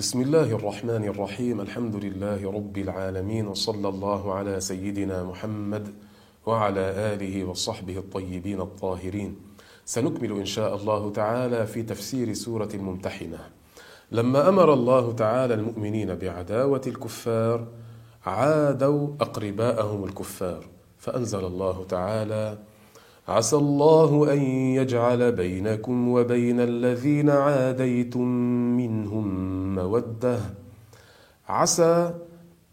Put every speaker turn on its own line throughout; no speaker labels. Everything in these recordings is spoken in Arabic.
الله الرحمن الرحيم. الحمد لله رب العالمين وصلى الله على سيدنا محمد وعلى آله وصحبه الطيبين الطاهرين. سنكمل إن شاء الله تعالى في تفسير سورة الممتحنة. لما أمر الله تعالى المؤمنين بعداوة الكفار عادوا أقرباءهم الكفار. فأنزل الله تعالى عسى الله أن يجعل بينكم وبين الذين عاديتم منهم مودة عسى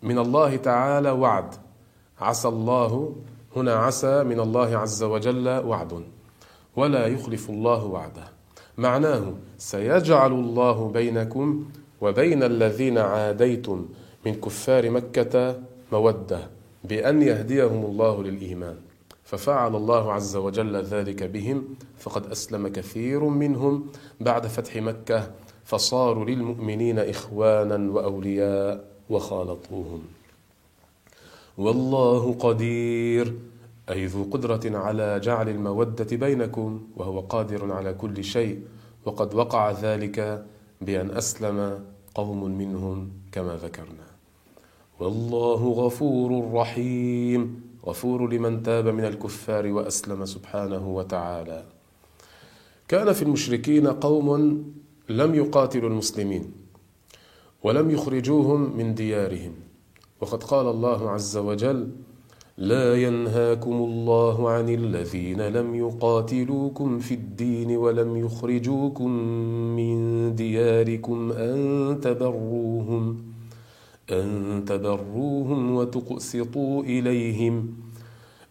من الله تعالى وعد. عسى الله. هنا عسى من الله عز وجل وعد. ولا يخلف الله وعده. معناه سيجعل الله بينكم وبين الذين عاديتم من كفار مكة مودة بأن يهديهم الله للإيمان. ففعل الله عز وجل ذلك بهم. فقد أسلم كثير منهم بعد فتح مكة فصاروا للمؤمنين إخوانا وأولياء وخالطوهم. والله قدير أي ذو قدرة على جعل المودة بينكم وهو قادر على كل شيء وقد وقع ذلك بأن أسلم قوم منهم كما ذكرنا. والله غفور رحيم غفور لمن تاب من الكفار وأسلم سبحانه وتعالى. كان في المشركين قوم لم يقاتلوا المسلمين ولم يخرجوهم من ديارهم. وقد قال الله عز وجل لا ينهاكم الله عن الذين لم يقاتلوكم في الدين ولم يخرجوكم من دياركم أن تبروهم أن تبروهم وتقسطوا إليهم.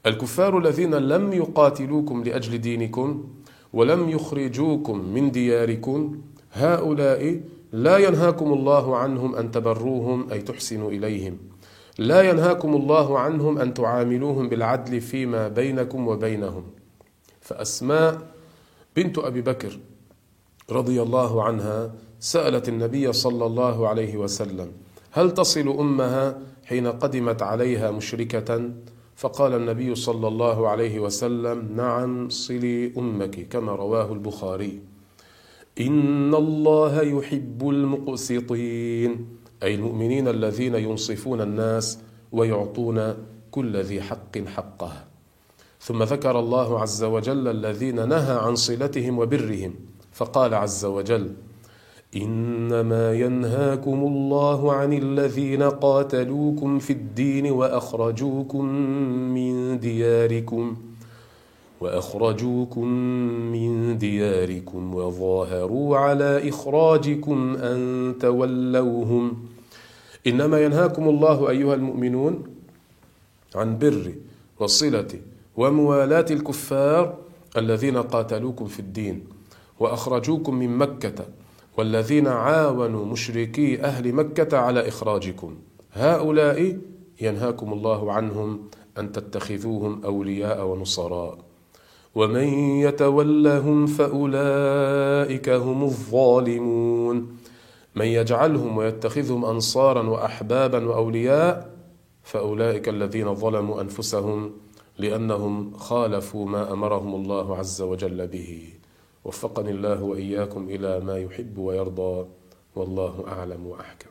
الكفار الذين لم يقاتلوكم لأجل دينكم ولم يخرجوكم من دياركم هؤلاء لا ينهاكم الله عنهم أن تبروهم أي تحسنوا إليهم. لا ينهاكم الله عنهم أن تعاملوهم بالعدل فيما بينكم وبينهم. فأسماء بنت أبي بكر رضي الله عنها سألت النبي صلى الله عليه وسلم هل تصل أمها حين قدمت عليها مشركة؟ فقال النبي صلى الله عليه وسلم نعم صلي أمك كما رواه البخاري. إن الله يحب المقسطين أي المؤمنين الذين ينصفون الناس ويعطون كل ذي حق حقه. ثم ذكر الله عز وجل الذين نهى عن صلتهم وبرهم فقال عز وجل إنما ينهاكم الله عن الذين قاتلوكم في الدين وأخرجوكم من دياركم. وأخرجوكم من دياركم وظاهروا على إخراجكم أن تولوهم. إنما ينهاكم الله أيها المؤمنون عن بر وصلة وموالاة الكفار الذين قاتلوكم في الدين وأخرجوكم من مكة والذين عاونوا مشركي أهل مكة على إخراجكم. هؤلاء ينهاكم الله عنهم أن تتخذوهم أولياء ونصراء. ومن يتولهم فأولئك هم الظالمون. من يجعلهم ويتخذهم أنصارا وأحبابا وأولياء فأولئك الذين ظلموا أنفسهم لأنهم خالفوا ما أمرهم الله عز وجل به. وفقني الله وإياكم إلى ما يحب ويرضى والله أعلم وأحكم.